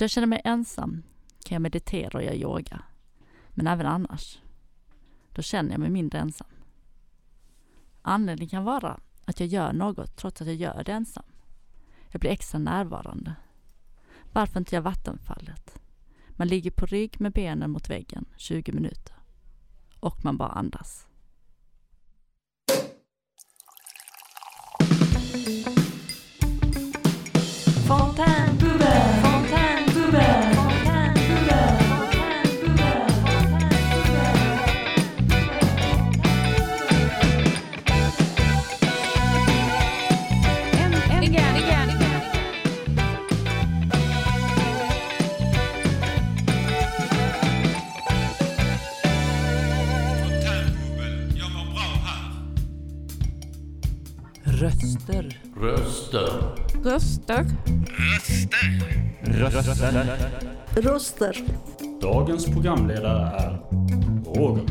Då jag känner mig ensam kan jag meditera och göra yoga. Men även annars. Då känner jag mig mindre ensam. Anledningen kan vara att jag gör något trots att jag gör det ensam. Jag blir extra närvarande. Varför inte göra vattenfallet? Man ligger på rygg med benen mot väggen 20 minuter. Och man bara andas. Fontaine. Röster. Röster. Röster. Röster. Dagens programledare är Roger.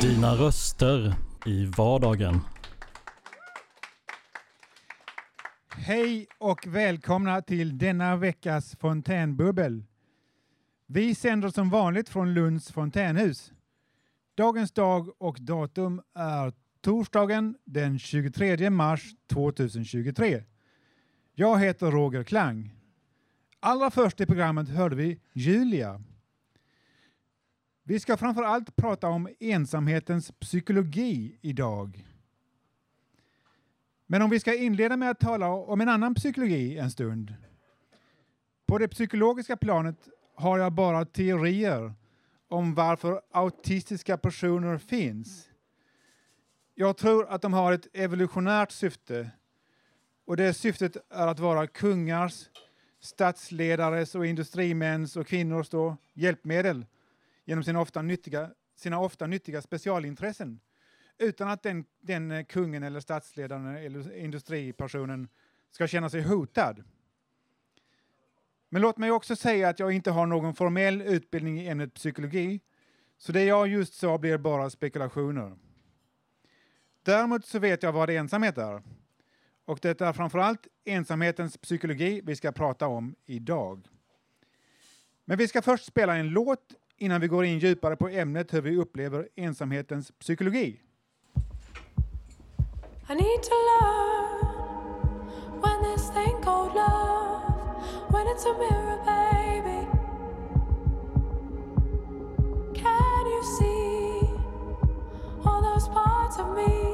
Dina röster i vardagen. Hej och välkomna till denna veckas fontänbubbel. Vi sänder som vanligt från Lunds fontänhus. Dagens dag och datum är torsdagen den 23 mars 2023. Jag heter Roger Klang. Allra först i programmet hörde vi Julia. Vi ska framför allt prata om ensamhetens psykologi idag. Men om vi ska inleda med att tala om en annan psykologi en stund. På det psykologiska planet har jag bara teorier om varför autistiska personer finns. Jag tror att de har ett evolutionärt syfte och det syftet är att vara kungars, statsledares och industrimäns och kvinnors då hjälpmedel genom sina ofta nyttiga, sina ofta nyttiga specialintressen utan att den, den kungen eller statsledaren eller industripersonen ska känna sig hotad. Men låt mig också säga att jag inte har någon formell utbildning i ämnet psykologi, så det jag just sa blir bara spekulationer. Däremot så vet jag vad ensamhet är. Och det är framförallt ensamhetens psykologi vi ska prata om idag. Men vi ska först spela en låt innan vi går in djupare på ämnet hur vi upplever ensamhetens psykologi. I need to love it's a mirror, baby. Can you see all those parts of me?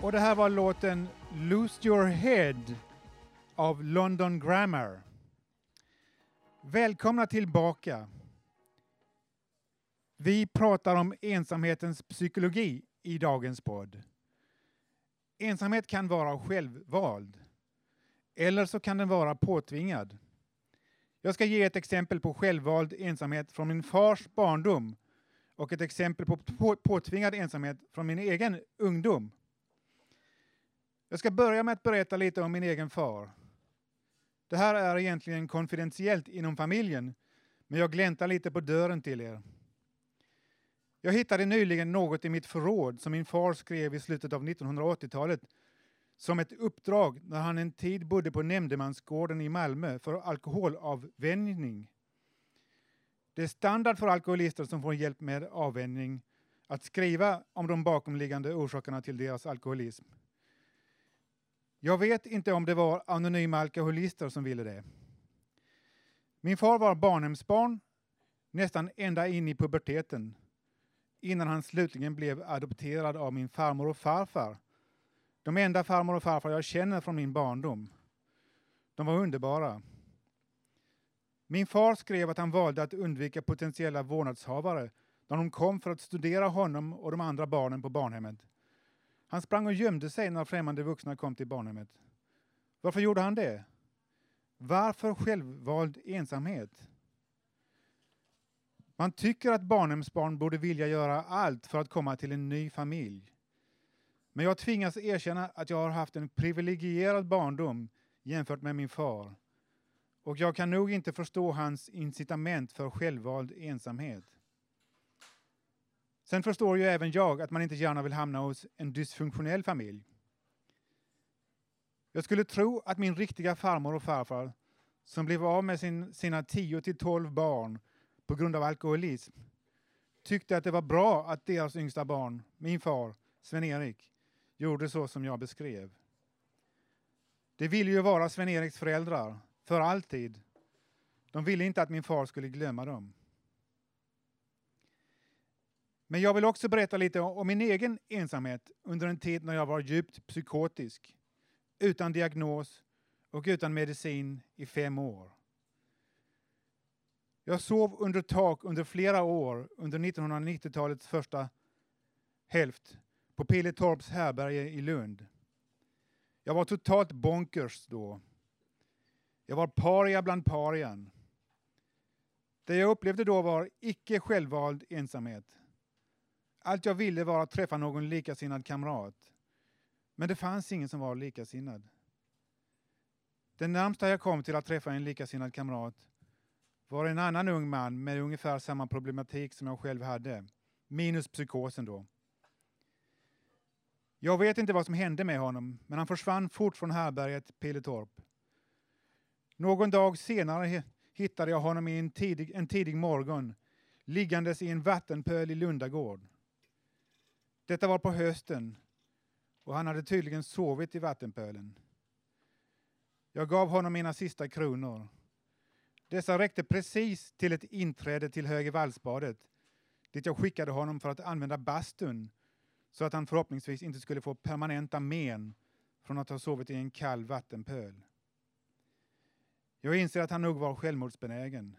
Och det här var låten Lose Your Head av London Grammar. Välkomna tillbaka. Vi pratar om ensamhetens psykologi i dagens podd. Ensamhet kan vara självvald. Eller så kan den vara påtvingad. Jag ska ge ett exempel på självvald ensamhet från min fars barndom och ett exempel på på- påtvingad ensamhet från min egen ungdom. Jag ska börja med att berätta lite om min egen far. Det här är egentligen konfidentiellt inom familjen, men jag gläntar lite på dörren till er. Jag hittade nyligen något i mitt förråd som min far skrev i slutet av 1980-talet som ett uppdrag när han en tid bodde på Nämndemansgården i Malmö för alkoholavvänjning. Det är standard för alkoholister som får hjälp med avvänjning att skriva om de bakomliggande orsakerna till deras alkoholism. Jag vet inte om det var anonyma alkoholister som ville det. Min far var barnhemsbarn nästan ända in i puberteten innan han slutligen blev adopterad av min farmor och farfar. De enda farmor och farfar jag känner från min barndom. De var underbara. Min far skrev att han valde att undvika potentiella vårdnadshavare när de kom för att studera honom och de andra barnen på barnhemmet. Han sprang och gömde sig när främmande vuxna kom till barnhemmet. Varför gjorde han det? Varför självvald ensamhet? Man tycker att barnhemsbarn borde vilja göra allt för att komma till en ny familj. Men jag tvingas erkänna att jag har haft en privilegierad barndom jämfört med min far. Och jag kan nog inte förstå hans incitament för självvald ensamhet. Sen förstår ju även jag att man inte gärna vill hamna hos en dysfunktionell familj. Jag skulle tro att min riktiga farmor och farfar, som blev av med sin, sina 10 till 12 barn på grund av alkoholism, tyckte att det var bra att deras yngsta barn, min far, Sven-Erik, gjorde så som jag beskrev. De ville ju vara Sven-Eriks föräldrar, för alltid. De ville inte att min far skulle glömma dem. Men jag vill också berätta lite om min egen ensamhet under en tid när jag var djupt psykotisk, utan diagnos och utan medicin i fem år. Jag sov under tak under flera år under 1990-talets första hälft på Pilletorps härbärge i Lund. Jag var totalt bonkers då. Jag var paria bland parian. Det jag upplevde då var icke självvald ensamhet. Allt jag ville var att träffa någon likasinnad kamrat. Men det fanns ingen som var likasinnad. Den närmsta jag kom till att träffa en likasinnad kamrat var en annan ung man med ungefär samma problematik som jag själv hade. Minus psykosen då. Jag vet inte vad som hände med honom, men han försvann fort från härbärget Pilletorp. Någon dag senare hittade jag honom en tidig, en tidig morgon liggandes i en vattenpöl i Lundagård. Detta var på hösten och han hade tydligen sovit i vattenpölen. Jag gav honom mina sista kronor. Dessa räckte precis till ett inträde till Högervallsbadet dit jag skickade honom för att använda bastun så att han förhoppningsvis inte skulle få permanenta men från att ha sovit i en kall vattenpöl. Jag inser att han nog var självmordsbenägen.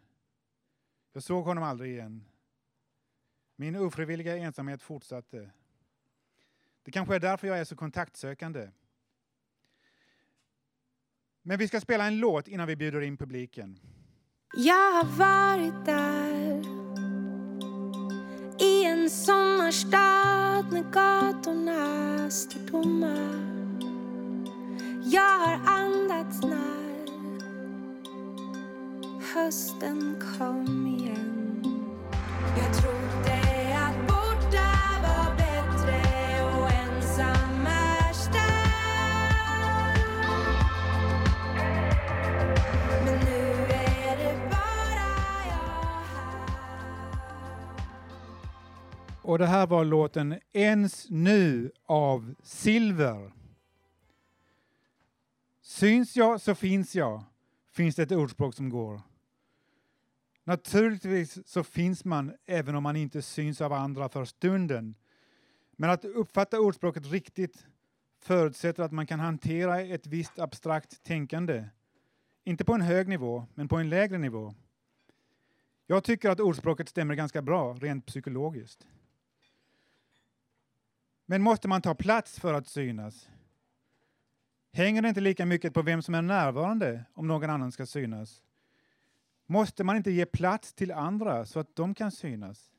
Jag såg honom aldrig igen. Min ofrivilliga ensamhet fortsatte. Det kanske är därför jag är så kontaktsökande. Men vi ska spela en låt innan vi bjuder in publiken. Jag har varit där I en sommarstad när gatorna står tomma Jag har andats när hösten kom igen Jag tror Och det här var låten Ens nu av Silver. Syns jag så finns jag, finns det ett ordspråk som går. Naturligtvis så finns man även om man inte syns av andra för stunden. Men att uppfatta ordspråket riktigt förutsätter att man kan hantera ett visst abstrakt tänkande. Inte på en hög nivå, men på en lägre nivå. Jag tycker att ordspråket stämmer ganska bra rent psykologiskt. Men måste man ta plats för att synas? Hänger det inte lika mycket på vem som är närvarande om någon annan ska synas? Måste man inte ge plats till andra så att de kan synas?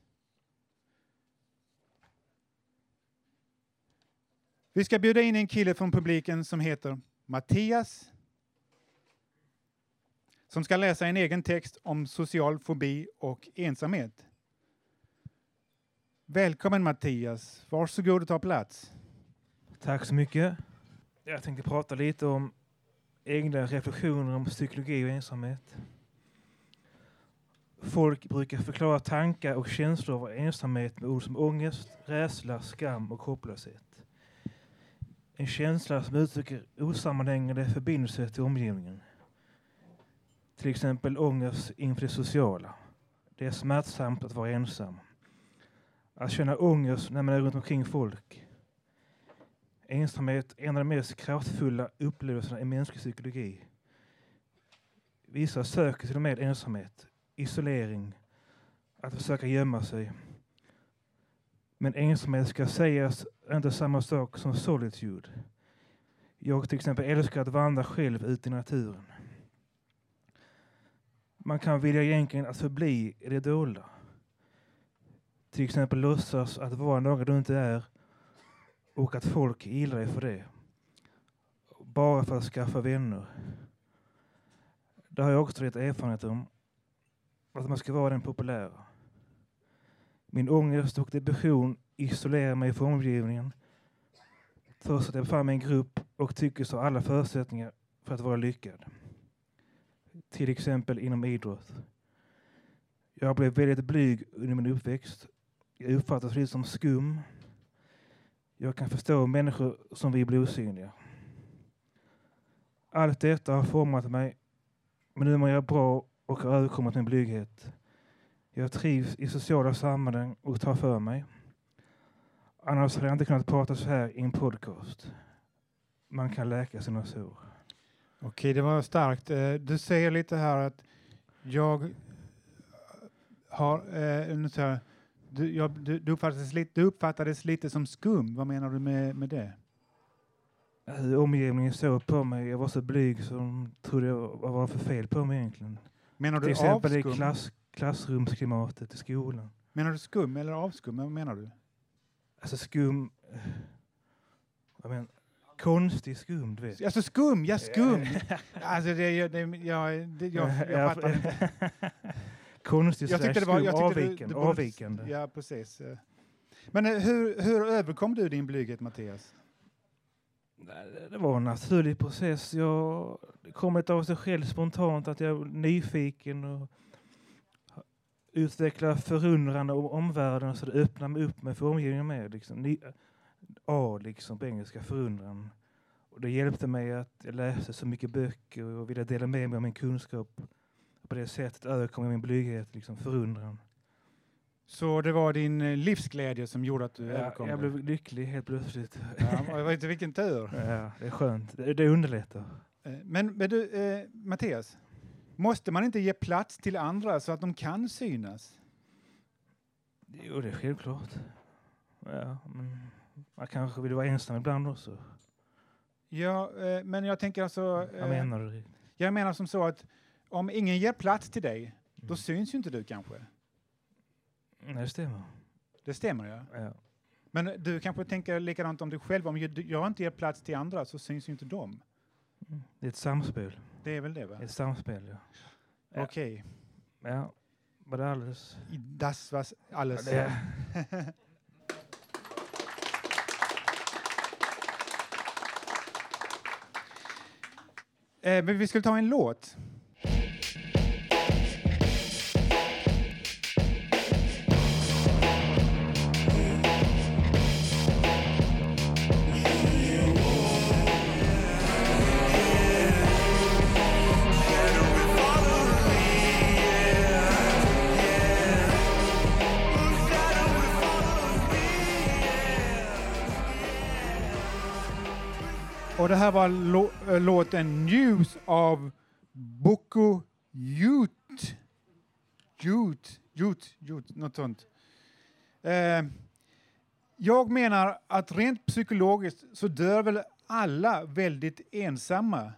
Vi ska bjuda in en kille från publiken som heter Mattias som ska läsa en egen text om social fobi och ensamhet. Välkommen Mattias, varsågod och ta plats. Tack så mycket. Jag tänkte prata lite om egna reflektioner om psykologi och ensamhet. Folk brukar förklara tankar och känslor av ensamhet med ord som ångest, rädsla, skam och hopplöshet. En känsla som uttrycker osammanhängande förbindelser till omgivningen. Till exempel ångest inför det sociala. Det är smärtsamt att vara ensam. Att känna ångest när man är runt omkring folk. Ensamhet är en av de mest kraftfulla upplevelserna i mänsklig psykologi. Vissa söker till och med ensamhet, isolering, att försöka gömma sig. Men ensamhet ska sägas är inte samma sak som solitude. Jag till exempel älskar att vandra själv ute i naturen. Man kan vilja egentligen att förbli i det dolda. Till exempel låtsas att vara någon du inte är och att folk gillar dig för det. Bara för att skaffa vänner. Det har jag också lite erfarenhet om. Att man ska vara den populära. Min ångest och depression isolerar mig från omgivningen. Trots att jag befann mig i en grupp och tycker ha alla förutsättningar för att vara lyckad. Till exempel inom idrott. Jag blev väldigt blyg under min uppväxt. Jag uppfattas lite som skum. Jag kan förstå människor som vill bli osynliga. Allt detta har format mig, men nu mår jag bra och har överkommit min blyghet. Jag trivs i sociala sammanhang och tar för mig. Annars hade jag inte kunnat prata så här i en podcast. Man kan läka sina sår. Okej, det var starkt. Eh, du säger lite här att jag har... Eh, nu säger jag, du, jag, du, du, uppfattades lite, du uppfattades lite som skum. Vad menar du med, med det? Hur omgivningen såg på mig. Jag var så blyg så de trodde jag vad var för fel på mig egentligen. Menar Till du exempel i avskum? klass, klassrumsklimatet i skolan. Menar du skum eller avskum? Vad menar du? Alltså skum... eh, Jag menar, konstig skum, du vet. Alltså skum, ja skum! alltså det, det, jag, det, jag, jag fattar inte. Konstig Jag tyckte det var... Jag tyckte det- avvikande. det borde- avvikande. Ja, precis. Men eh, hur, hur överkom du din blyghet, Mattias? Det var en naturlig process. Jag det kom av sig själv spontant att jag var nyfiken och utveckla förundran om omvärlden så det öppnar mig upp med för omgivningen med. Liksom. Ny, A liksom på engelska, förundran. Och det hjälpte mig att jag läste så mycket böcker och ville dela med mig av min kunskap. På det sättet överkom jag min blyghet, liksom förundran. Så det var din eh, livsglädje som gjorde att du Jag, överkom jag det? blev lycklig helt plötsligt. Ja, jag vet inte vilken tur. Ja, det är skönt. Det, det underlättar. Eh, Men, men du, eh, Mattias, måste man inte ge plats till andra så att de kan synas? Jo, det är självklart. Ja, men man kanske vill vara ensam ibland också. Ja, eh, men jag tänker alltså... Eh, menar du? jag menar som så att om ingen ger plats till dig, då Mm. syns ju inte du kanske. Det stämmer. Det stämmer ja. Ja. Men du kanske tänker likadant om dig själv. Om jag inte ger plats till andra så syns ju inte de. Mm. Det är ett samspel. Det är väl det va? Ett samspel, ja. Ja. Okej. Ja, var det alldeles... Das was alles. Ja, Eh, men vi skulle ta en låt. Och det här var eh, låten News av Boko Jut. Jut, Jut, Jut, något sånt. Eh, jag menar att rent psykologiskt så dör väl alla väldigt ensamma.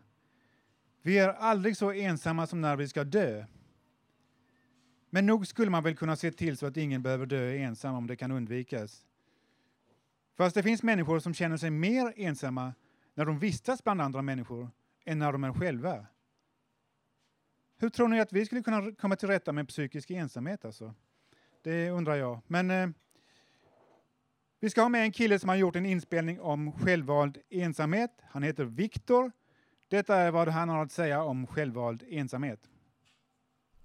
Vi är aldrig så ensamma som när vi ska dö. Men nog skulle man väl kunna se till så att ingen behöver dö ensam om det kan undvikas. Fast det finns människor som känner sig mer ensamma när de vistas bland andra människor än när de är själva. Hur tror ni att vi skulle kunna komma till rätta med psykisk ensamhet? Alltså? Det undrar jag. Men eh, vi ska ha med en kille som har gjort en inspelning om självvald ensamhet. Han heter Viktor. Detta är vad han har att säga om självvald ensamhet.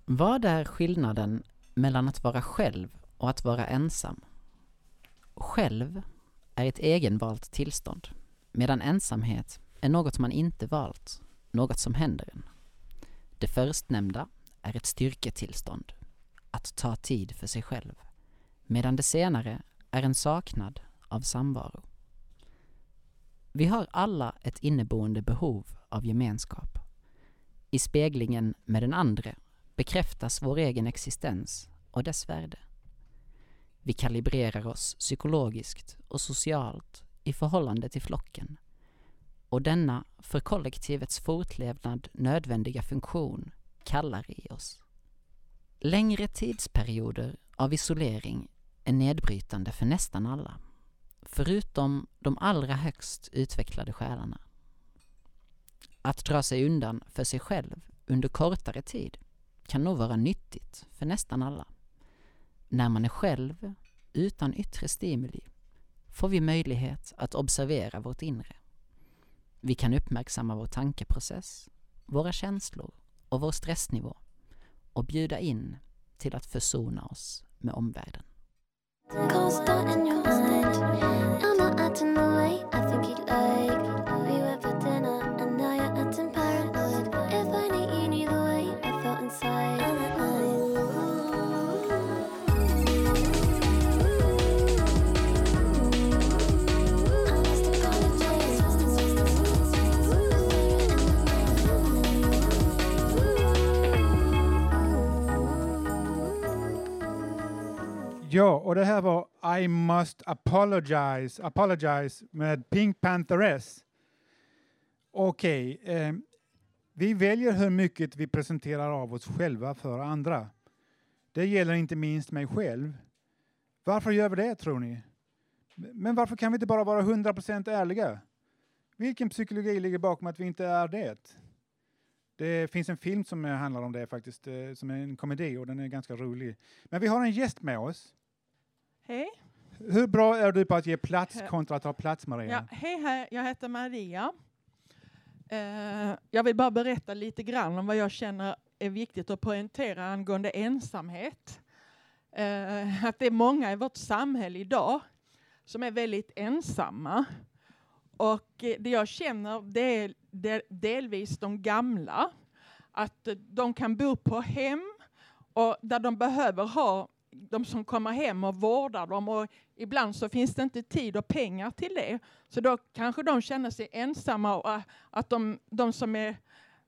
Vad är skillnaden mellan att vara själv och att vara ensam? Själv är ett egenvalt tillstånd, medan ensamhet är något man inte valt, något som händer en. Det förstnämnda är ett styrketillstånd, att ta tid för sig själv, medan det senare är en saknad av samvaro. Vi har alla ett inneboende behov av gemenskap. I speglingen med den andre bekräftas vår egen existens och dess värde. Vi kalibrerar oss psykologiskt och socialt i förhållande till flocken och denna för kollektivets fortlevnad nödvändiga funktion kallar i oss. Längre tidsperioder av isolering är nedbrytande för nästan alla, förutom de allra högst utvecklade själarna. Att dra sig undan för sig själv under kortare tid kan nog vara nyttigt för nästan alla. När man är själv, utan yttre stimuli, får vi möjlighet att observera vårt inre. Vi kan uppmärksamma vår tankeprocess, våra känslor och vår stressnivå och bjuda in till att försona oss med omvärlden. Mm. Ja, och det här var I must apologize, apologize med Pink Pantheress. Okej, eh, vi väljer hur mycket vi presenterar av oss själva för andra. Det gäller inte minst mig själv. Varför gör vi det tror ni? Men varför kan vi inte bara vara 100% ärliga? Vilken psykologi ligger bakom att vi inte är det? Det finns en film som handlar om det faktiskt, eh, som är en komedi och den är ganska rolig. Men vi har en gäst med oss. Hej. Hur bra är du på att ge plats kontra att ta plats Maria? Ja, hej, hej, jag heter Maria. Eh, jag vill bara berätta lite grann om vad jag känner är viktigt att poängtera angående ensamhet. Eh, att det är många i vårt samhälle idag som är väldigt ensamma. Och eh, det jag känner det är de- delvis de gamla. Att de kan bo på hem och där de behöver ha de som kommer hem och vårdar dem. Och ibland så finns det inte tid och pengar till det. Så då kanske de känner sig ensamma och eh, att de, de som är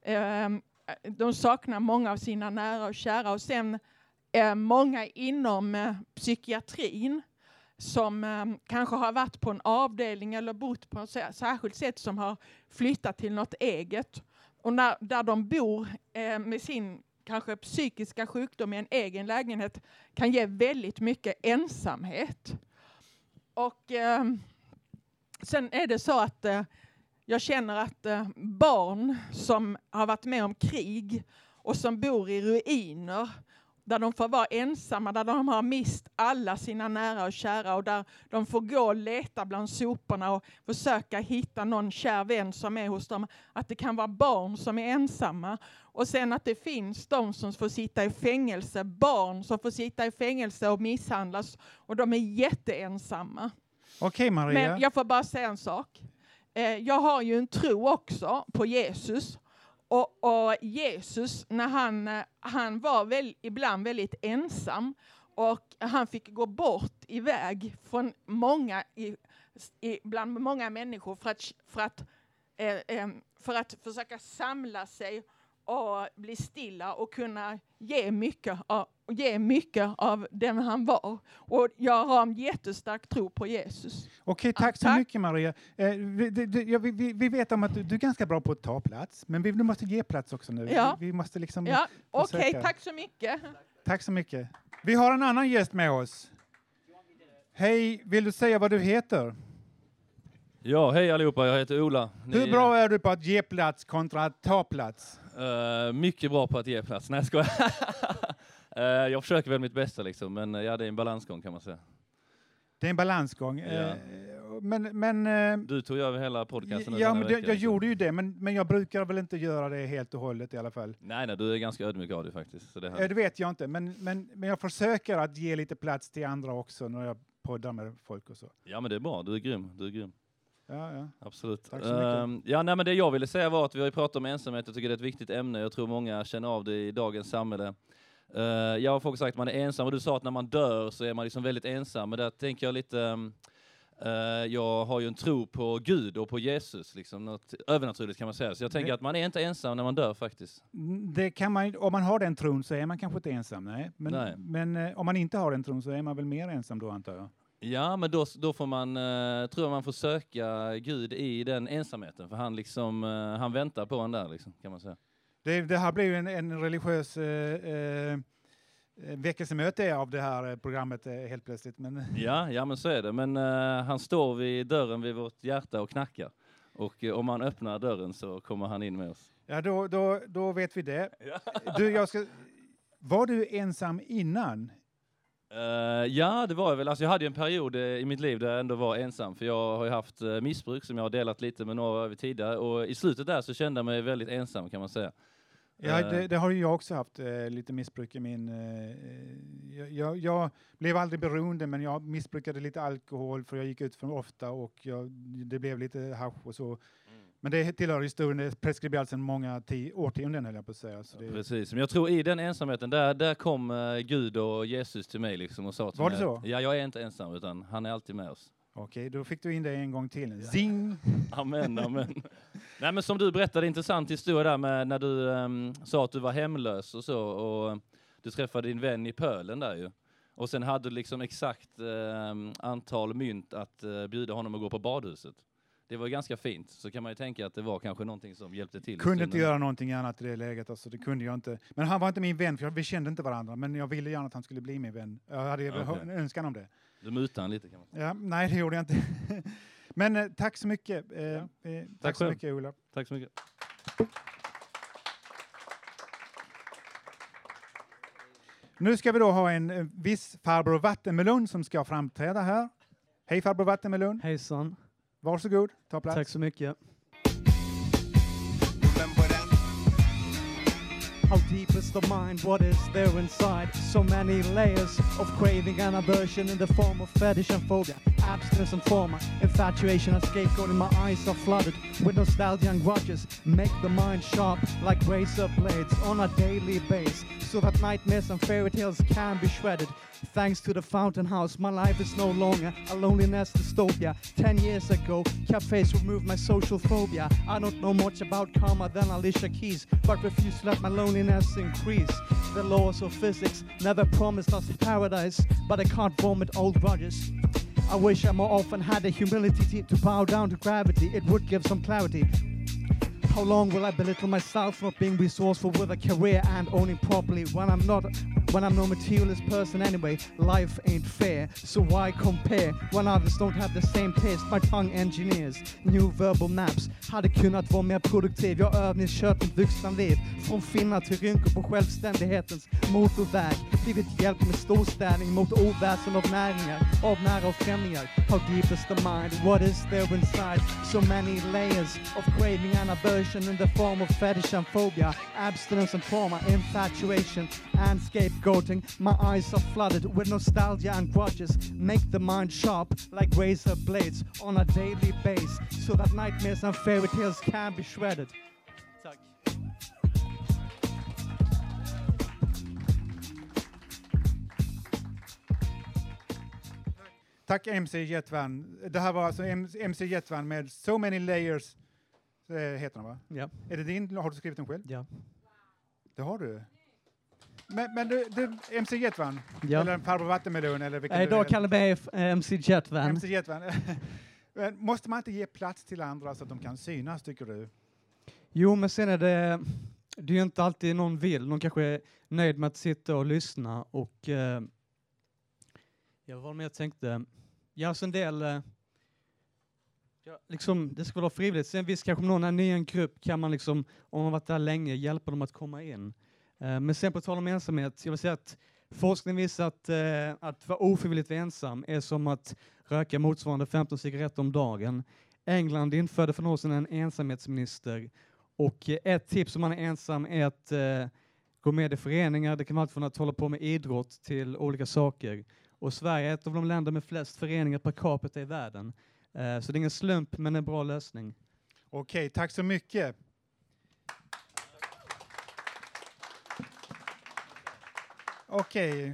ehm, de saknar många av sina nära och kära. Och sen eh, många inom eh, psykiatrin som eh, kanske har varit på en avdelning eller bott på ett särskilt sätt som har flyttat till något eget. Och när, där de bor eh, med sin kanske psykiska sjukdom i en egen lägenhet kan ge väldigt mycket ensamhet. Och eh, sen är det så att eh, jag känner att eh, barn som har varit med om krig och som bor i ruiner där de får vara ensamma, där de har mist alla sina nära och kära och där de får gå och leta bland soporna och försöka hitta någon kär vän som är hos dem. Att det kan vara barn som är ensamma och sen att det finns de som får sitta i fängelse, barn som får sitta i fängelse och misshandlas och de är jätteensamma. Okej Maria. Men jag får bara säga en sak. Eh, jag har ju en tro också på Jesus. Och, och Jesus, när han, eh, han var väl, ibland väldigt ensam och han fick gå bort iväg från många, i, i, bland många människor för att, för, att, eh, eh, för att försöka samla sig och bli stilla och kunna ge mycket av, ge mycket av den han var. Och jag har en jättestark tro på Jesus. Okej, tack så tack. mycket Maria. Eh, vi, ja, vi, vi, vi vet om att du, du är ganska bra på att ta plats, men vi, du måste ge plats också nu. Ja. Vi, vi måste liksom Ja, okej, försöka. tack så mycket. Tack så mycket. Vi har en annan gäst med oss. Hej, vill du säga vad du heter? Ja, hej allihopa, jag heter Ola. Ni Hur bra är du på att ge plats kontra att ta plats? Eh, mycket bra på att ge plats. Nej, jag. Eh, jag försöker väl mitt bästa liksom, men eh, ja, det är en balansgång kan man säga. Det är en balansgång. Ja. Men, men, Du tog över hela podcasten ja, men det, vecka, jag så- gjorde ju det, men, men jag brukar väl inte göra det helt och hållet i alla fall. Nej, nej, du är ganska ödmjuk av dig faktiskt. Så det här. Det vet jag inte, men, men, men jag försöker att ge lite plats till andra också när jag poddar med folk och så. Ja, men det är bra. Du är grym. Du är grym. Ja, ja. Absolut. Ehm, ja, nej, men det jag ville säga var att vi har pratat om ensamhet. Jag tycker det är ett viktigt ämne. Jag tror många känner av det i dagens samhälle. Uh, jag har folk sagt att man är ensam och du sa att när man dör så är man liksom väldigt ensam. Men där tänker jag lite, ehm, eh, jag har ju en tro på Gud och på Jesus, liksom något övernaturligt kan man säga. Så jag tänker Det- att man är inte ensam när man dör faktiskt. Mm, Det kan man, om man har den tron så är man kanske inte ensam. Nej. Men, Nej. men eh, om man inte har den tron så är man väl mer ensam då antar jag. Ja, men då, då får man, eh, tror jag man får söka Gud i den ensamheten, för han liksom, eh, han väntar på en där liksom, kan man säga. Det, det här blir ju en, en religiös eh, eh, eh, väckelsemöte av det här eh, programmet helt plötsligt. Men Ja, ja men så är det. Men han står vid dörren vid vårt hjärta och knackar. Och om man öppnar dörren så kommer han in med oss. ja, då, då, då vet vi det. Du, jag ska, var du ensam innan? Eh, ja, det var jag väl. Alltså jag hade en period eh, i mitt liv där jag ändå var ensam. För jag har ju haft eh, missbruk som jag har delat lite med några över tidigare. Och i slutet där så kände jag mig väldigt ensam kan man säga. Ja, det, det har ju jag också haft, eh, lite missbruk i min... Eh, eh, jag, jag, jag blev aldrig beroende, men jag missbrukade lite alkohol för jag gick ut för ofta och jag, det blev lite hasch och så. Men det tillhör historien, det är preskriberat sedan många ti- årtionden höll jag på att säga. Så det, Precis, men jag tror i den ensamheten, där, där kom eh, Gud och Jesus till mig liksom och sa till Var mig det så? att, Ja, jag är inte ensam utan han är alltid med oss. Okej, då fick du in det en gång till. Zing! Amen, amen. Nej men som du berättade, intressant historia där med när du ehm, sa att du var hemlös och så och du träffade din vän i pölen där ju. Och sen hade du liksom exakt ehm, antal mynt att eh, bjuda honom att gå på badhuset. Det var ganska fint, så kan man ju tänka att det var kanske någonting som hjälpte till. Kunde inte göra någonting annat i det läget, alltså, det kunde jag inte. Men han var inte min vän, för vi kände inte varandra, men jag ville gärna att han skulle bli min vän. Jag hade Okej. en önskan om det. Du mutade han lite kan man säga. Ja, nej, det gjorde jag inte. Men eh, tack så mycket. Eh, eh, tack, Tack så mycket, Ola. Tack så mycket. Nu ska vi då ha en eh, viss farbror Vattenmelon som ska framträda här. Hej farbror Vattenmelon. Hejsan. Varsågod, ta plats. Tack så mycket. How deep is the mind? What is there inside? So many layers of craving and aversion in the form of fetish and phobia, abstinence and trauma, infatuation and scapegoating. My eyes are flooded with nostalgia and grudges. Make the mind sharp like razor blades on a daily base, so that nightmares and fairy tales can be shredded. Thanks to the fountain house, my life is no longer a loneliness dystopia. Ten years ago, cafes removed my social phobia. I don't know much about karma than Alicia Keys, but refuse to let my loneliness increase. The laws of physics never promised us paradise, but I can't vomit old grudges. I wish I more often had the humility to bow down to gravity. It would give some clarity. How long will I belittle myself for being resourceful with a career and owning properly when I'm not when I'm no materialist person anyway? Life ain't fair, so why compare when others don't have the same taste? My tongue engineers new verbal maps hade kunnat vara mer produktiv. Jag har övningskört mitt vuxna liv från finnar till rynkor på självständighetens motorväg. Blivit hjälp med storstädning mot oväsen av näringar, av nära och främlingar. How deep is the mind? What is there inside? So many layers of craving and aversion in the form of fetish and phobia, abstinence and trauma, infatuation and scapegoating. My eyes are flooded with nostalgia and grudges. Make the mind sharp like razor blades on a daily base, so that nightmares and fairy tales can be shredded. Tack. Tack MC Jetvan. Det här var alltså MC Jetvan med So many layers, eh, heter den va? Ja. Är det din? Har du skrivit den själv? Ja. Det har du. Men, men du, du, MC Jetvan? Ja. Eller farbror Vattenmelon? Eller vilken Idag är. kallar mig eh, MC Jetvan. MC Jetvan. Men Måste man inte ge plats till andra så att de kan synas, tycker du? Jo, men sen är det, det är ju inte alltid någon vill. Någon kanske är nöjd med att sitta och lyssna och eh, jag var med och tänkte, ja, så en del, eh, ja, liksom, det ska vara frivilligt. Sen visst, kanske om någon är ny i en grupp kan man liksom, om man varit där länge, hjälpa dem att komma in. Eh, men sen på tal om ensamhet, jag vill säga att forskning visar att, eh, att vara ofrivilligt ensam är som att röka motsvarande 15 cigaretter om dagen. England införde för några år sedan en ensamhetsminister och eh, ett tips om man är ensam är att eh, gå med i föreningar. Det kan vara allt från att hålla på med idrott till olika saker. Och Sverige är ett av de länder med flest föreningar per capita i världen. Eh, så det är ingen slump, men en bra lösning. Okej, tack så mycket. Okay,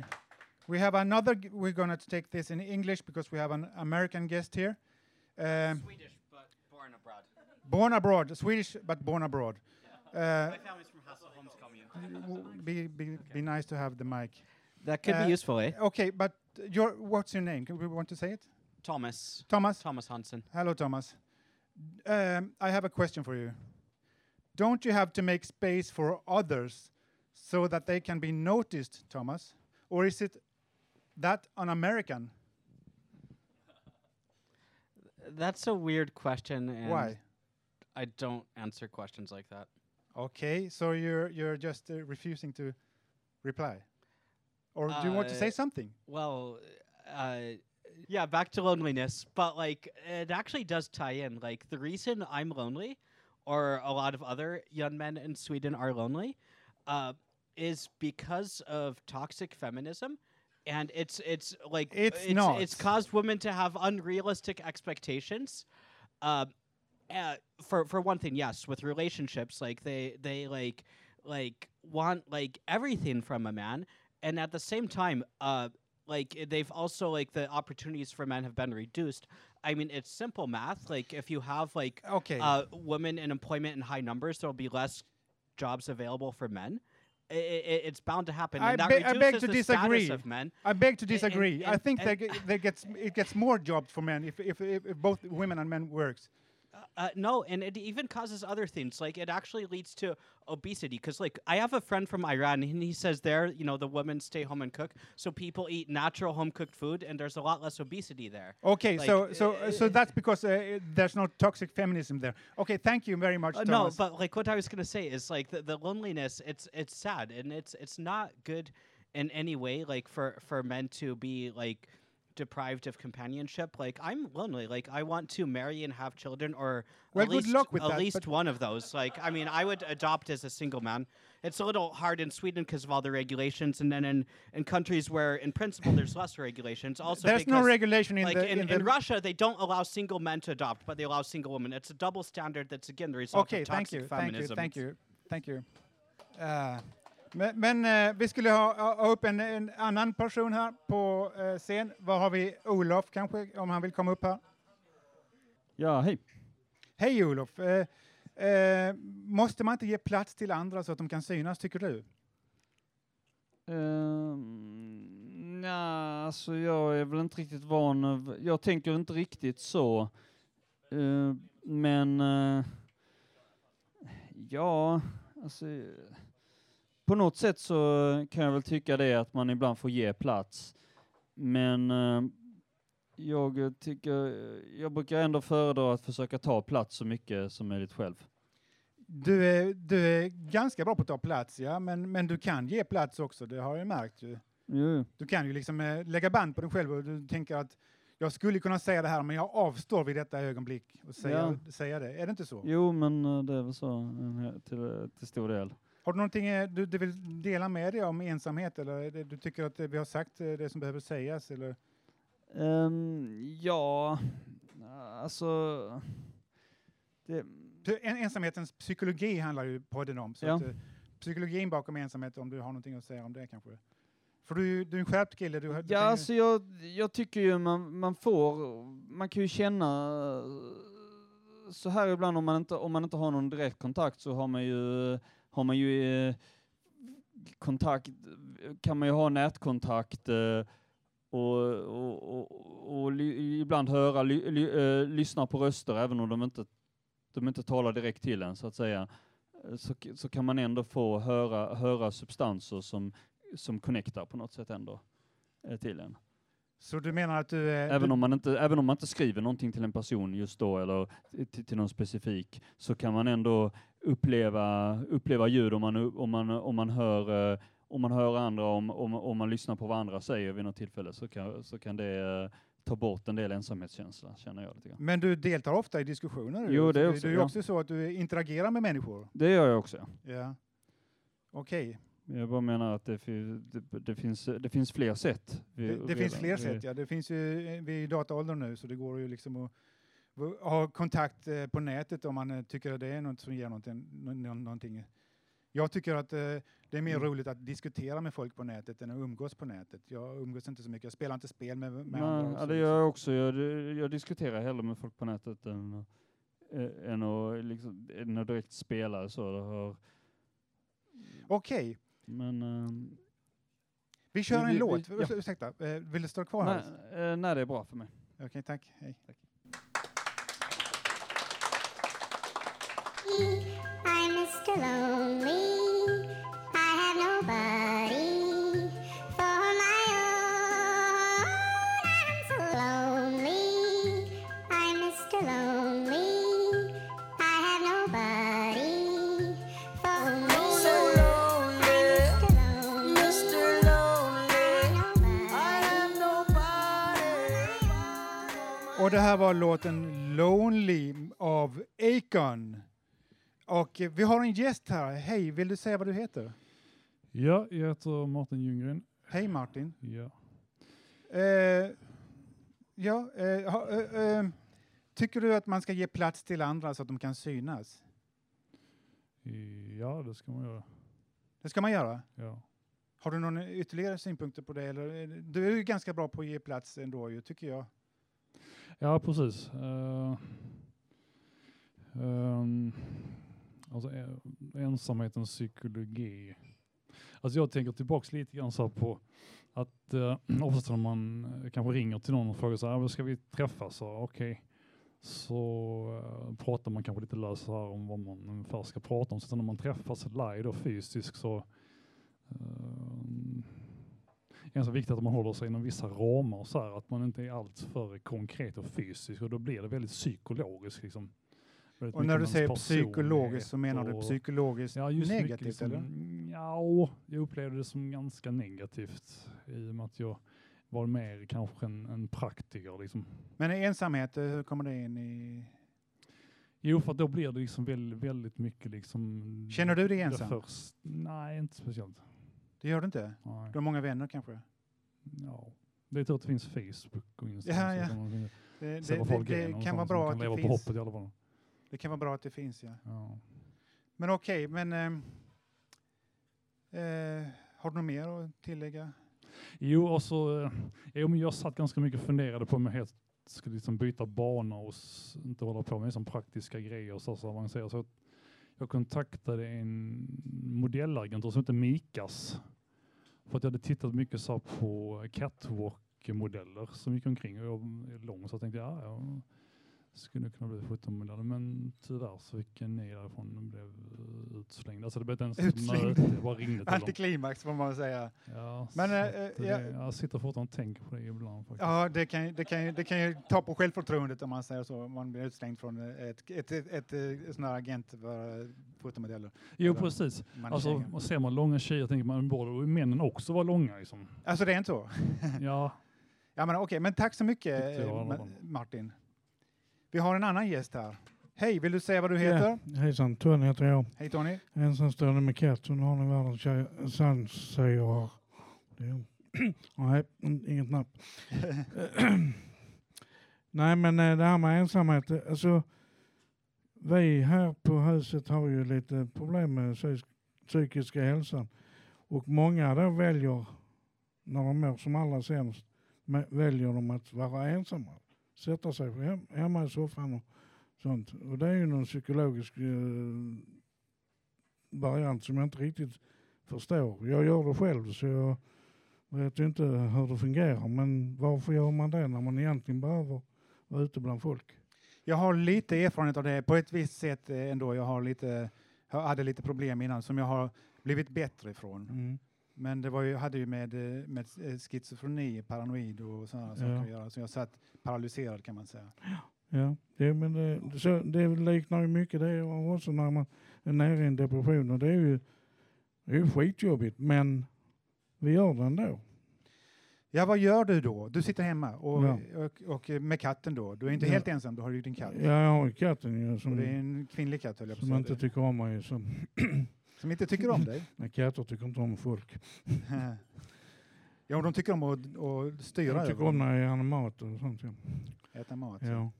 we have another. g- We're going to take this in English because we have an American guest here. Um, Swedish, but born abroad. born abroad, Swedish but born abroad. Uh, My family's from Hasselholms commune. w- be, be, be nice to have the mic. That could be useful, eh? Okay, but your what's your name? Can we want to say it? Thomas. Thomas. Thomas Hansen. Hello, Thomas. Um, I have a question for you. Don't you have to make space for others so that they can be noticed, Thomas? Or is it that on American? That's a weird question. And Why? I don't answer questions like that. Okay, so you're you're just uh, refusing to reply, or do you want to say Uh, something? Well, uh, yeah, back to loneliness, but like it actually does tie in. Like the reason I'm lonely, or a lot of other young men in Sweden are lonely, uh, is because of toxic feminism. And it's it's like It's it's, not. it's caused women to have unrealistic expectations. Uh, uh, for for one thing, yes, with relationships, like they they like like want like everything from a man, and at the same time, uh, like they've also like the opportunities for men have been reduced. I mean, it's simple math. Like if you have like Okay. uh, women in employment in high numbers, there'll be less jobs available for men. It's bound to happen. I, and that beg- I beg to disagree. I beg to A- and- disagree. I think and- that there gets it gets more jobs for men if if, if, if both women and men works. Uh, no, and it even causes other things. Like it actually leads to obesity. Because like I have a friend from Iran, and he says there, you know, the women stay home and cook, so people eat natural home cooked food, and there's a lot less obesity there. Okay, Like, so so uh, so that's because uh, there's no toxic feminism there. Okay, thank you very much. Uh, no, but like what I was gonna say is like the, the loneliness. It's it's sad and it's it's not good in any way. Like for for men to be like deprived of companionship. Like I'm lonely. Like I want to marry and have children, or Well, at least at that, least one of those. Like I mean, I would adopt as a single man. It's a little hard in Sweden because of all the regulations, and then in, in countries where, in principle, there's less regulations. Also, There's no regulation in like the- in, in in Russia, they don't allow single men to adopt, but they allow single women. It's a double standard. That's again the result Okej, of thank toxic you, thank you, feminism. thank you, thank you. Eh, men men eh, vi skulle ha, ha upp en, en annan person här på eh, scen. Var har vi Olof kanske, om han vill komma upp här? Ja, hej. Hej Olof! Eh, eh, måste man inte ge plats till andra så att de kan synas, tycker du? Um, ja, alltså jag är väl inte riktigt van av, jag tänker inte riktigt så. Eh, men eh, ja, alltså på något sätt så kan jag väl tycka det att man ibland får ge plats. Men eh, jag tycker, jag brukar ändå föredra att försöka ta plats så mycket som möjligt själv. Du är, du är ganska bra på att ta plats, ja, men, men du kan ge plats också, det har jag märkt. Ju. Jo. Du kan ju liksom eh, lägga band på dig själv och du tänker att jag skulle kunna säga det här, men jag avstår vid detta ögonblick och säga, säga det. Är det inte så? Jo, men eh, det är väl så eh, till, till stor del. Har du någonting eh, du, du vill dela med dig om ensamhet eller det, du tycker att vi har sagt eh, det som behöver sägas? Eller? Ehm, ja, alltså... Det, En, ensamhetens psykologi handlar ju podden om. Så Ja. att, eh, psykologin bakom ensamhet, om du har någonting att säga om det kanske? För du, du är en skärpt kille. Du, du ja, ju- alltså jag, jag tycker ju man, man får, man kan ju känna så här ibland om man inte, om man inte har någon direkt kontakt så har man ju, har man ju eh, kontakt, kan man ju ha nätkontakt eh, och, och, och, och ibland höra, ly, ly, eh, lyssna på röster även om de inte, de inte talar direkt till en så att säga. Eh, så, så kan man ändå få höra, höra substanser som, som connectar på något sätt ändå eh, till en. Så du menar att du... är- Även du, om, man inte, även om man inte skriver någonting till en person just då eller till, till någon specifik så kan man ändå uppleva, uppleva ljud om man, om man, om man, hör, eh, om man hör andra, om, om, om man lyssnar på vad andra säger vid något tillfälle så kan, så kan det eh, ta bort en del ensamhetskänsla, känner jag lite grann. Men du deltar ofta i diskussioner? Jo, det är du- också- Det är ja. också så att du interagerar med människor. Det gör jag också. ja. Okej. Jag bara menar att det, det, det, finns, det finns fler sätt. Vi- Det, det finns fler sätt, ja. Det finns ju, vi är i dataåldern nu, så det går ju liksom att ha kontakt eh, på nätet om man eh, tycker att det är något som ger någonting. nå- nå- någonting. Jag tycker att eh, det är mer Mm. roligt att diskutera med folk på nätet än att umgås på nätet. Jag umgås inte så mycket, jag spelar inte spel med, med Nej, andra. ja, det gör jag också. Jag, jag diskuterar hellre med folk på nätet än, äh, än, att, liksom, än att direkt spela. Så det har, Okej, men... ehm, vi kör Vi- en vi- låt. vi- ja. Urs- Ursäkta, eh, vill du stå kvar nej, här? eh, nej, det är bra för mig. Okej, tack. Hej. I'm Mr. Lonely. Här var låten Lonely av Akon. Och eh, vi har en gäst här. Hej, vill du säga vad du heter? Ja, jag heter Martin Ljunggren. Hej Martin. Ja. Eh, ja, eh, ha, eh, eh, tycker du att man ska ge plats till andra så att de kan synas? Ja, det ska man göra. Det ska man göra? Ja. Har du några ytterligare synpunkter på det? Eller, det- du är ju ganska bra på att ge plats ändå, tycker jag. Ja, precis. Uh, um, alltså, eh, ensamhetens psykologi. Alltså jag tänker tillbaks lite grann så på att uh, oftast när man kanske ringer till någon och frågar så här, ah, ska vi träffas? Så, Okay Så uh, pratar man kanske lite löst här om vad man ungefär ska prata om. Så när man träffas live och fysiskt så uh, så viktigt att man håller sig inom vissa ramar så här, att man inte är allt för konkret och fysisk och då blir det väldigt psykologiskt liksom. Väldigt Och när du säger psykologiskt så menar du psykologiskt ja, negativt, liksom, eller? Ja, jag upplevde det som ganska negativt i och med att jag var mer kanske en, en praktiker liksom. Men ensamhet, eh, hur kommer det in i... Jo, för att då blir det liksom väldigt, väldigt mycket liksom... Känner du dig ensam? Först, nej, inte speciellt. Det gör du inte? Nej. Du har många vänner kanske? Ja, det är tur att det finns Facebook och Instagram. Ja, ja. Så kan man Det, det, folk det kan vara bra kan att det finns. Det kan vara bra att det finns, ja. Ja. Men okej, men... ehm, eh, har du något mer att tillägga? Jo, och så, eh, jo, men jag satt ganska mycket och funderade på om jag helt skulle liksom byta bana och inte hålla på med sån praktiska grejer och så, så avancerat. Så jag kontaktade en modellagentur som heter Mikas. För att jag hade tittat mycket så på catwalk-modeller som gick omkring. Och jag är lång så jag tänkte ja, jag skulle kunna bli fotomodell. Men tyvärr så fick jag nej därifrån och blev eh, utslängd. Alltså det blev inte ens ett Utslängd. möte, jag bara ringde till dem. Antiklimax får man säga. Ja, Men, så eh, eh, det, ja- jag sitter fortfarande och tänker på det ibland faktiskt. Ja, det kan, det, kan, det kan ju ta på självförtroendet om man säger så. Om man blir utslängd från ett, ett, ett, ett, sån här agent för fotomodeller. Jo Eller precis. Alltså, tjejer. ser man långa tjejer tänker man borde männen också vara långa. Liksom. Alltså det är inte så? ja. Ja men okej, men tack så mycket jag eh. Martin. Vi har en annan gäst här. Hej, vill du säga vad du heter? Ja, hejsan, Tony heter jag. Hej Tony. Ensamstående med katt. Hon har ni världens är- Nej, in- inget napp. Nej, men eh, det här med ensamhet. Alltså, vi här på huset har ju lite problem med psy- psykiska hälsan. Och många då väljer, när de mår som allra sämst, väljer de att vara ensamma. Sätta sig hem, hemma i soffan och sånt. Och det är ju någon psykologisk eh, variant som jag inte riktigt förstår. Jag gör det själv så jag vet inte hur det fungerar. Men varför gör man det när man egentligen behöver vara ute bland folk? Jag har lite erfarenhet av det på ett visst sätt eh, ändå. Jag har lite, jag hade lite problem innan som jag har blivit bättre ifrån. Mm. Men det var ju, hade ju med, eh, med eh, schizofreni, paranoid och sådana Ja. saker att göra. Så jag satt paralyserad kan man säga. Ja, det, men det, så, det liknar ju mycket det också när man är nere i en depression. Och det är ju, det är ju skitjobbigt, men vi gör det ändå. Ja, vad gör du då? Du sitter hemma och, Ja. och, och med katten då? Du är inte Ja. helt ensam, du har ju din katt. Ja, jag har katten som, Och det är en kvinnlig katt höll jag på att som inte tycker om mig. Som, Som inte tycker om dig? Nej, katter tycker inte om folk. Ja, de tycker om att, att styra De tycker över om när jag gör mat och sånt. Ja. Äta mat. Ja.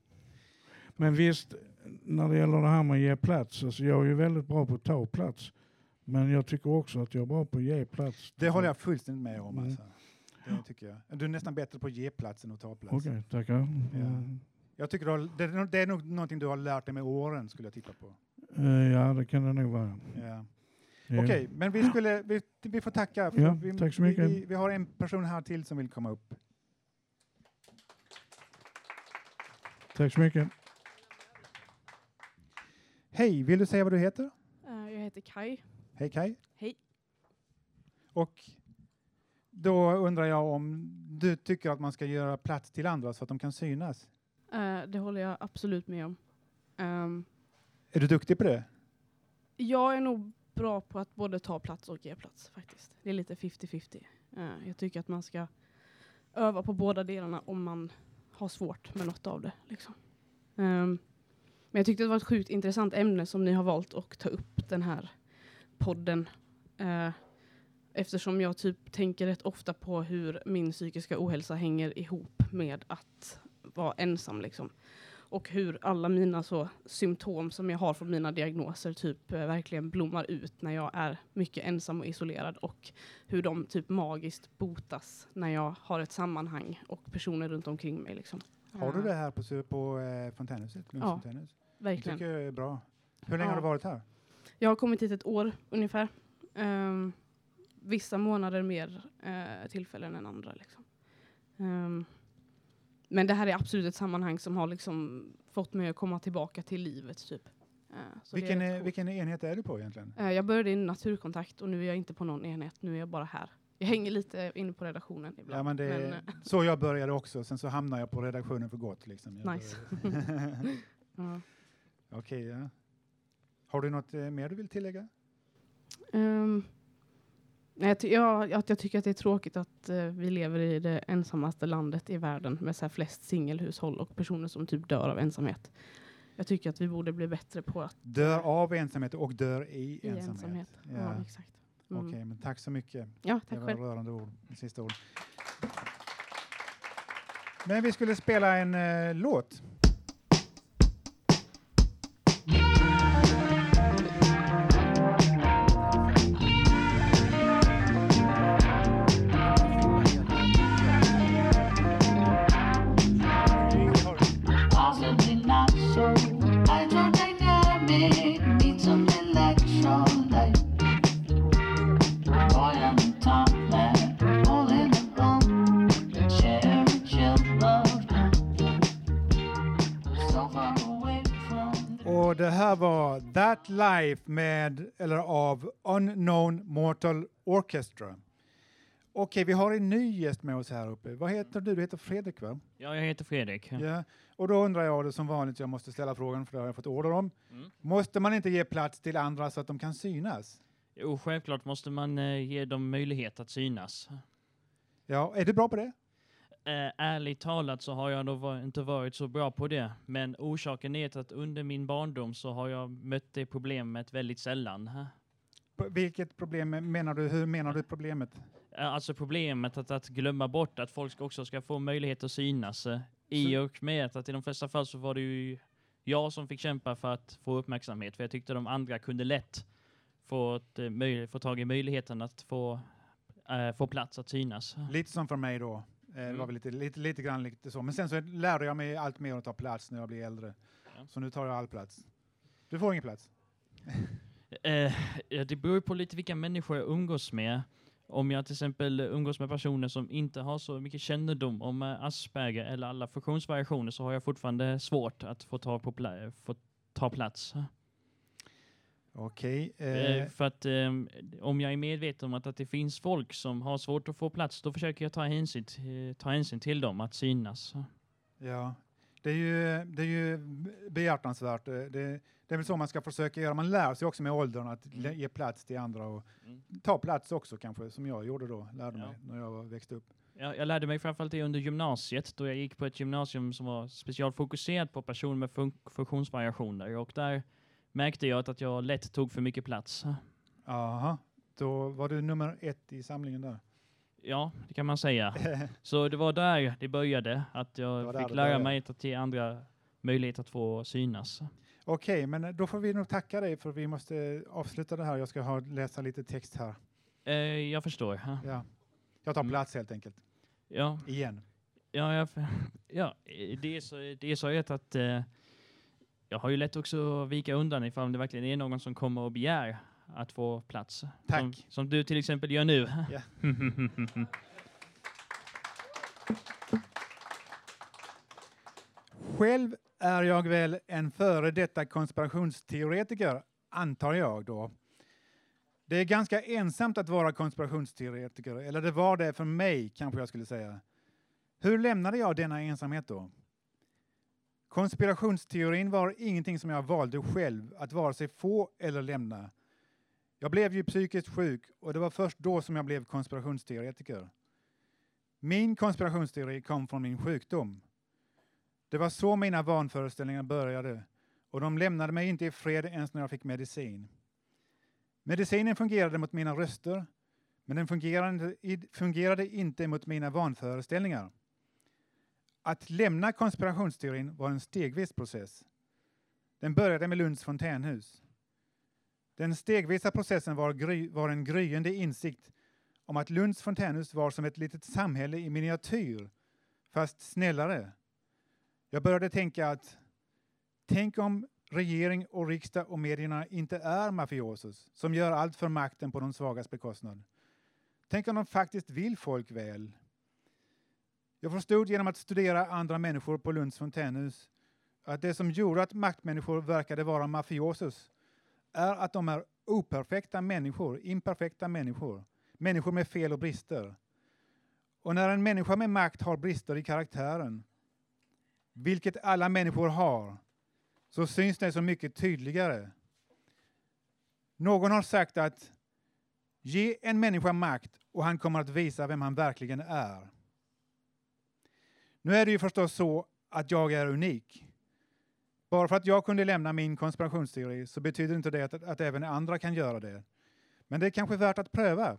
Men visst, när det gäller det här med att ge plats, alltså jag är ju väldigt bra på att ta plats. Men jag tycker också att jag är bra på att ge plats. Det håller jag fullständigt med om. Mm. Alltså. Det tycker jag. Du är nästan bättre på att ge plats än att ta plats. Okej, tackar. Ja. Mm. Jag tycker har, det, är nog- någonting du har lärt dig med åren, skulle jag titta på. Eh, ja, det kan det nog vara. Ja. Ja. Okej, men vi, skulle, vi, vi får tacka. för Ja, vi, tack så mycket. Vi, vi, har en person här till som vill komma upp. Tack så mycket. Hej, vill du säga vad du heter? Eh, Jag heter Kai. Hej Kai. Hej. Och då undrar jag om du tycker att man ska göra plats till andra så att de kan synas? Eh, Det håller jag absolut med om. Ehm, Är du duktig på det? Jag är nog bra på att både ta plats och ge plats faktiskt. Det är lite 50-50. Uh, eh, Jag tycker att man ska öva på båda delarna om man har svårt med något av det. Liksom. Um, men jag tyckte det var ett sjukt intressant ämne som ni har valt att ta upp den här podden. Uh, eftersom jag typ tänker rätt ofta på hur min psykiska ohälsa hänger ihop med att vara ensam. Liksom. Och hur alla mina så, symptom som jag har från mina diagnoser typ eh, verkligen blommar ut när jag är mycket ensam och isolerad. Och hur de typ magiskt botas när jag har ett sammanhang och personer runt omkring mig. Liksom. Har du det här på, på eh, Fontänhuset? Ja, Fontänhus? verkligen. Det tycker jag är bra. Hur länge Ja. har du varit här? Jag har kommit hit ett år ungefär. Ehm, vissa månader mer eh, tillfällen än andra. Liksom. Ehm, men det här är absolut ett sammanhang som har liksom fått mig att komma tillbaka till livet. Typ. Eh, så Vilken, är, coolt. vilken enhet är du på egentligen? Eh, jag började i naturkontakt och nu är jag inte på någon enhet. Nu är jag bara här. Jag hänger lite inne på redaktionen ibland. Ja, men det är men, eh, så jag började också, sen så hamnade jag på redaktionen för gott. Liksom. Nice. Ja. Okej, ja. Har du något mer du vill tillägga? Ehm, jag, ty- ja, att jag tycker att det är tråkigt att eh, vi lever i det ensammaste landet i världen med så här flest singelhushåll och personer som typ dör av ensamhet. Jag tycker att vi borde bli bättre på att... Dör av ensamhet och dör i, I ensamhet. ensamhet. Ja, exakt. Mm. Okej, men tack så mycket. Ja, tack det var själv. rörande ord, sista ord. Men vi skulle spela en eh, låt. Life med, eller av Unknown Mortal Orchestra. Okej, vi har en ny gäst med oss här uppe. Vad heter du? Du heter Fredrik va? Ja, jag heter Fredrik. Ja. Och då undrar jag det som vanligt, jag måste ställa frågan för det har jag fått order om. Mm. Måste man inte ge plats till andra så att de kan synas? Jo, självklart måste man eh, ge dem möjlighet att synas. Ja, är du bra på det? Eh, ärligt talat så har jag nog inte varit så bra på det. Men orsaken är att under min barndom så har jag mött det problemet väldigt sällan. P- Vilket problem menar du? Hur menar du problemet? Eh, Alltså problemet att, att glömma bort att folk också ska få möjlighet att synas. eh, I och med att i de flesta fall så var det ju jag som fick kämpa för att få uppmärksamhet. För jag tyckte de andra kunde lätt få, ett, få tag i möjligheten att få, eh, få plats att synas. Lite som för mig då. Eh, Det var väl lite, lite, lite grann lite så. Men sen så lärde jag mig allt mer att ta plats när jag blev äldre. Så nu tar jag all plats. Du får ingen plats. Eh, ja, det beror ju på lite vilka människor jag umgås med. Om jag till exempel umgås med personer som inte har så mycket kännedom om eh, Asperger eller alla funktionsvariationer så har jag fortfarande svårt att få ta, på pla- få ta plats. Okej. Eh, Eh, för att ehm, om jag är medveten om att, att det finns folk som har svårt att få plats, då försöker jag ta hänsyn, t- ta hänsyn till dem, att synas. ja. Det är ju, det är ju behjärtansvärt. Eh, Det, det är väl så man ska försöka göra. Man lär sig också med åldern att Mm. ge plats till andra och ta plats också kanske, som jag gjorde då, lärde mig när jag växte upp. Jag, jag lärde mig framförallt det under gymnasiet, då jag gick på ett gymnasium som var specialfokuserat på personer med fun funktionsvariationer. Och där märkte jag att jag lätt tog för mycket plats. Aha. Då var du nummer ett i samlingen där. Ja, det kan man säga. Så det var där det började, att jag fick lära mig att ge andra möjlighet att få synas. Okej, men då får vi nog tacka dig för vi måste avsluta det här. Jag ska ha, läsa lite text här. Eh, jag förstår. Ja. Jag tar plats helt enkelt. Ja. Igen. Ja, jag, ja det är så, det är så att eh, jag har ju lätt också att vika undan ifall det verkligen är någon som kommer och begär att få plats. Tack. Som, som du till exempel gör nu. Ja. Själv är jag väl en före detta konspirationsteoretiker, antar jag då. Det är ganska ensamt att vara konspirationsteoretiker, eller det var det för mig, kanske jag skulle säga. Hur lämnade jag denna ensamhet då? Konspirationsteorin var ingenting som jag valde själv att vare sig få eller lämna. Jag blev ju psykiskt sjuk och det var först då som jag blev konspirationsteoretiker. Min konspirationsteori kom från min sjukdom. Det var så mina vanföreställningar började och de lämnade mig inte i fred ens när jag fick medicin. Medicinen fungerade mot mina röster, men den fungerade, fungerade inte mot mina vanföreställningar. Att lämna konspirationsteorin var en stegvis process. Den började med Lunds fontänhus. Den stegvisa processen var, gry, var en gryende insikt om att Lunds fontänhus var som ett litet samhälle i miniatyr, fast snällare. Jag började tänka att tänk om regering och riksdag och medierna inte är mafiosos som gör allt för makten på de svagas bekostnad. Tänk om de faktiskt vill folk väl. Jag förstod genom att studera andra människor på Lunds fontänhus att det som gjorde att maktmänniskor verkade vara mafiosos är att de är operfekta människor, imperfekta människor, människor med fel och brister. Och när en människa med makt har brister i karaktären, vilket alla människor har, så syns det så mycket tydligare. Någon har sagt att ge en människa makt och han kommer att visa vem han verkligen är. Nu är det ju förstås så att jag är unik. Bara för att jag kunde lämna min konspirationsteori så betyder inte det att, att även andra kan göra det. Men det är kanske värt att pröva.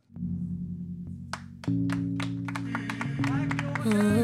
Mm.